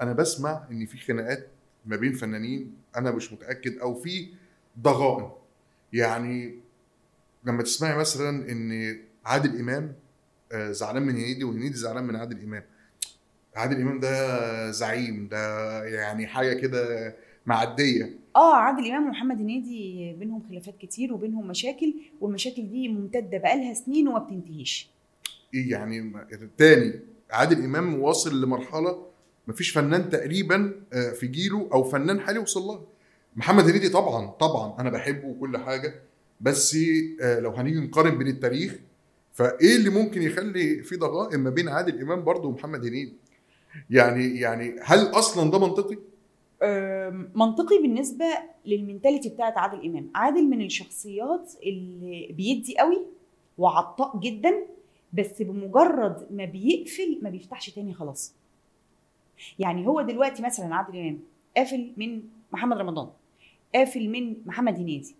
أنا بسمع إن في خناقات ما بين فنانين أنا مش متأكد أو في ضغائن. يعني لما تسمعي مثلا إن عادل إمام آه، زعلان من هنيدي وهنيدي زعلان من عادل إمام. عادل إمام ده زعيم ده يعني حاجة كده معدية. آه عادل إمام ومحمد هنيدي بينهم خلافات كتير وبينهم مشاكل والمشاكل دي ممتدة بقالها سنين وما بتنتهيش. إيه يعني؟ تاني عادل إمام واصل لمرحلة مفيش فنان تقريبا آه، في جيله أو فنان حالي وصل لها. محمد هنيدي طبعا طبعا أنا بحبه وكل حاجة بس آه، لو هنيجي نقارن بين التاريخ فإيه اللي ممكن يخلي في ضغائن ما بين عادل إمام برضه ومحمد هنيدي؟ يعني يعني هل أصلا ده منطقي؟ منطقي بالنسبة للمنتاليتي بتاعت عادل إمام. عادل من الشخصيات اللي بيدي قوي وعطاء جدا بس بمجرد ما بيقفل ما بيفتحش تاني خلاص. يعني هو دلوقتي مثلا عادل إمام قافل من محمد رمضان قافل من محمد هنيدي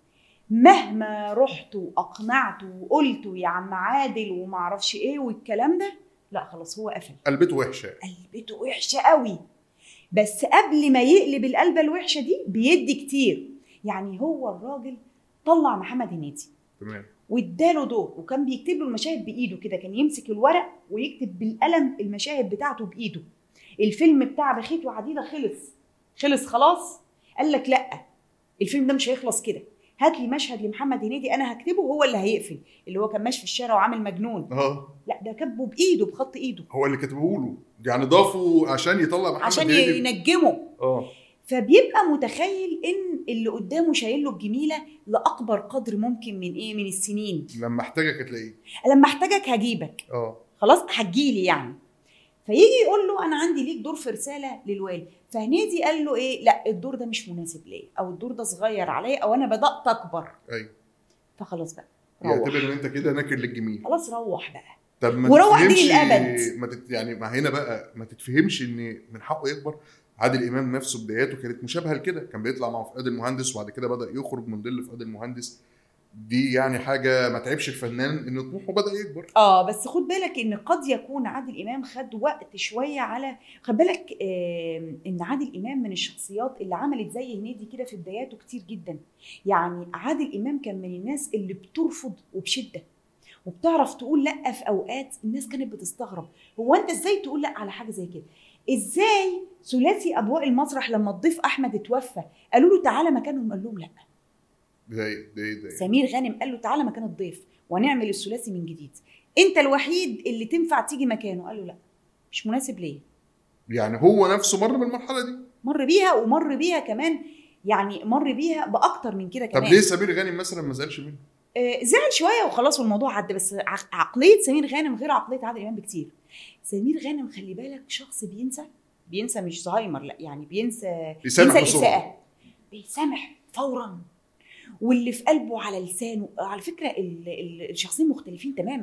مهما رحت وأقنعت وقلت يا عم عادل وما أعرفش إيه والكلام ده لا خلاص هو قفل قلبته وحشة. قلبته وحشة قوي. بس قبل ما يقلب القلبة الوحشة دي بيدي كتير. يعني هو الراجل طلع محمد هنيدي. تمام. واداله دور وكان بيكتب له المشاهد بإيده كده كان يمسك الورق ويكتب بالقلم المشاهد بتاعته بإيده. الفيلم بتاع بخيت وعديدة خلص. خلص خلاص؟ قال لك لأ. الفيلم ده مش هيخلص كده. هات لي مشهد لمحمد هنيدي أنا هكتبه وهو اللي هيقفل اللي هو كان ماشي في الشارع وعامل مجنون. آه لأ ده كاتبه بإيده بخط إيده. هو اللي كاتبه له. يعني ضافوا عشان يطلع محمد عشان هنيدي. ينجمه. أه. فبيبقى متخيل إن اللي قدامه شايل له الجميلة لأكبر قدر ممكن من إيه؟ من السنين. لما احتاجك هتلاقيه. لما احتاجك هجيبك. أه. خلاص هتجيلي يعني. فيجي يقول له أنا عندي ليك دور في رسالة للوالد. فهنيدي قال له إيه؟ لا الدور ده مش مناسب ليا أو الدور ده صغير عليا أو أنا بدأت أكبر. أيوه. فخلاص بقى يعتبر إن أنت كده ناكر للجميل. خلاص روح بقى. طب ما وروح دي للأبد. ما تت يعني ما هنا بقى ما تتفهمش إن من حقه يكبر. عادل إمام نفسه بداياته كانت مشابهة لكده. كان بيطلع مع فؤاد المهندس وبعد كده بدأ يخرج من ظل فؤاد المهندس. دي يعني حاجة ما تعبش الفنان إن طموحه بدأ يكبر. آه بس خد بالك إن قد يكون عادل إمام خد وقت شوية على خد بالك آه إن عادل إمام من الشخصيات اللي عملت زي هنيدي كده في بداياته كتير جدا. يعني عادل إمام كان من الناس اللي بترفض وبشدة وبتعرف تقول لأ في أوقات الناس كانت بتستغرب. هو أنت إزاي تقول لأ على حاجة زي كده؟ إزاي ثلاثي ابواء المسرح لما الضيف أحمد اتوفى قالوا له تعالى مكانهم؟ قال لهم لأ. زي زي زي سمير غانم قال له تعالى مكان الضيف ونعمل الثلاثي من جديد. انت الوحيد اللي تنفع تيجي مكانه. قال له لا مش مناسب ليه يعني هو نفسه مر بالمرحلة دي؟ مر بيها ومر بيها كمان يعني مر بيها بأكتر من كده طب كمان. ليه سمير غانم مثلا ما زعلش منه؟ آه زعل شوية وخلاص والموضوع عدى بس عق- عقلية سمير غانم غير عقلية عادل إمام بكتير. سمير غانم خلي بالك شخص بينسى بينسى مش زهايمر لا يعني بينسى بينسى الاساءه بيسامح فورا. واللي في قلبه على لسانه. على فكرة ال- ال- الشخصين مختلفين تماما.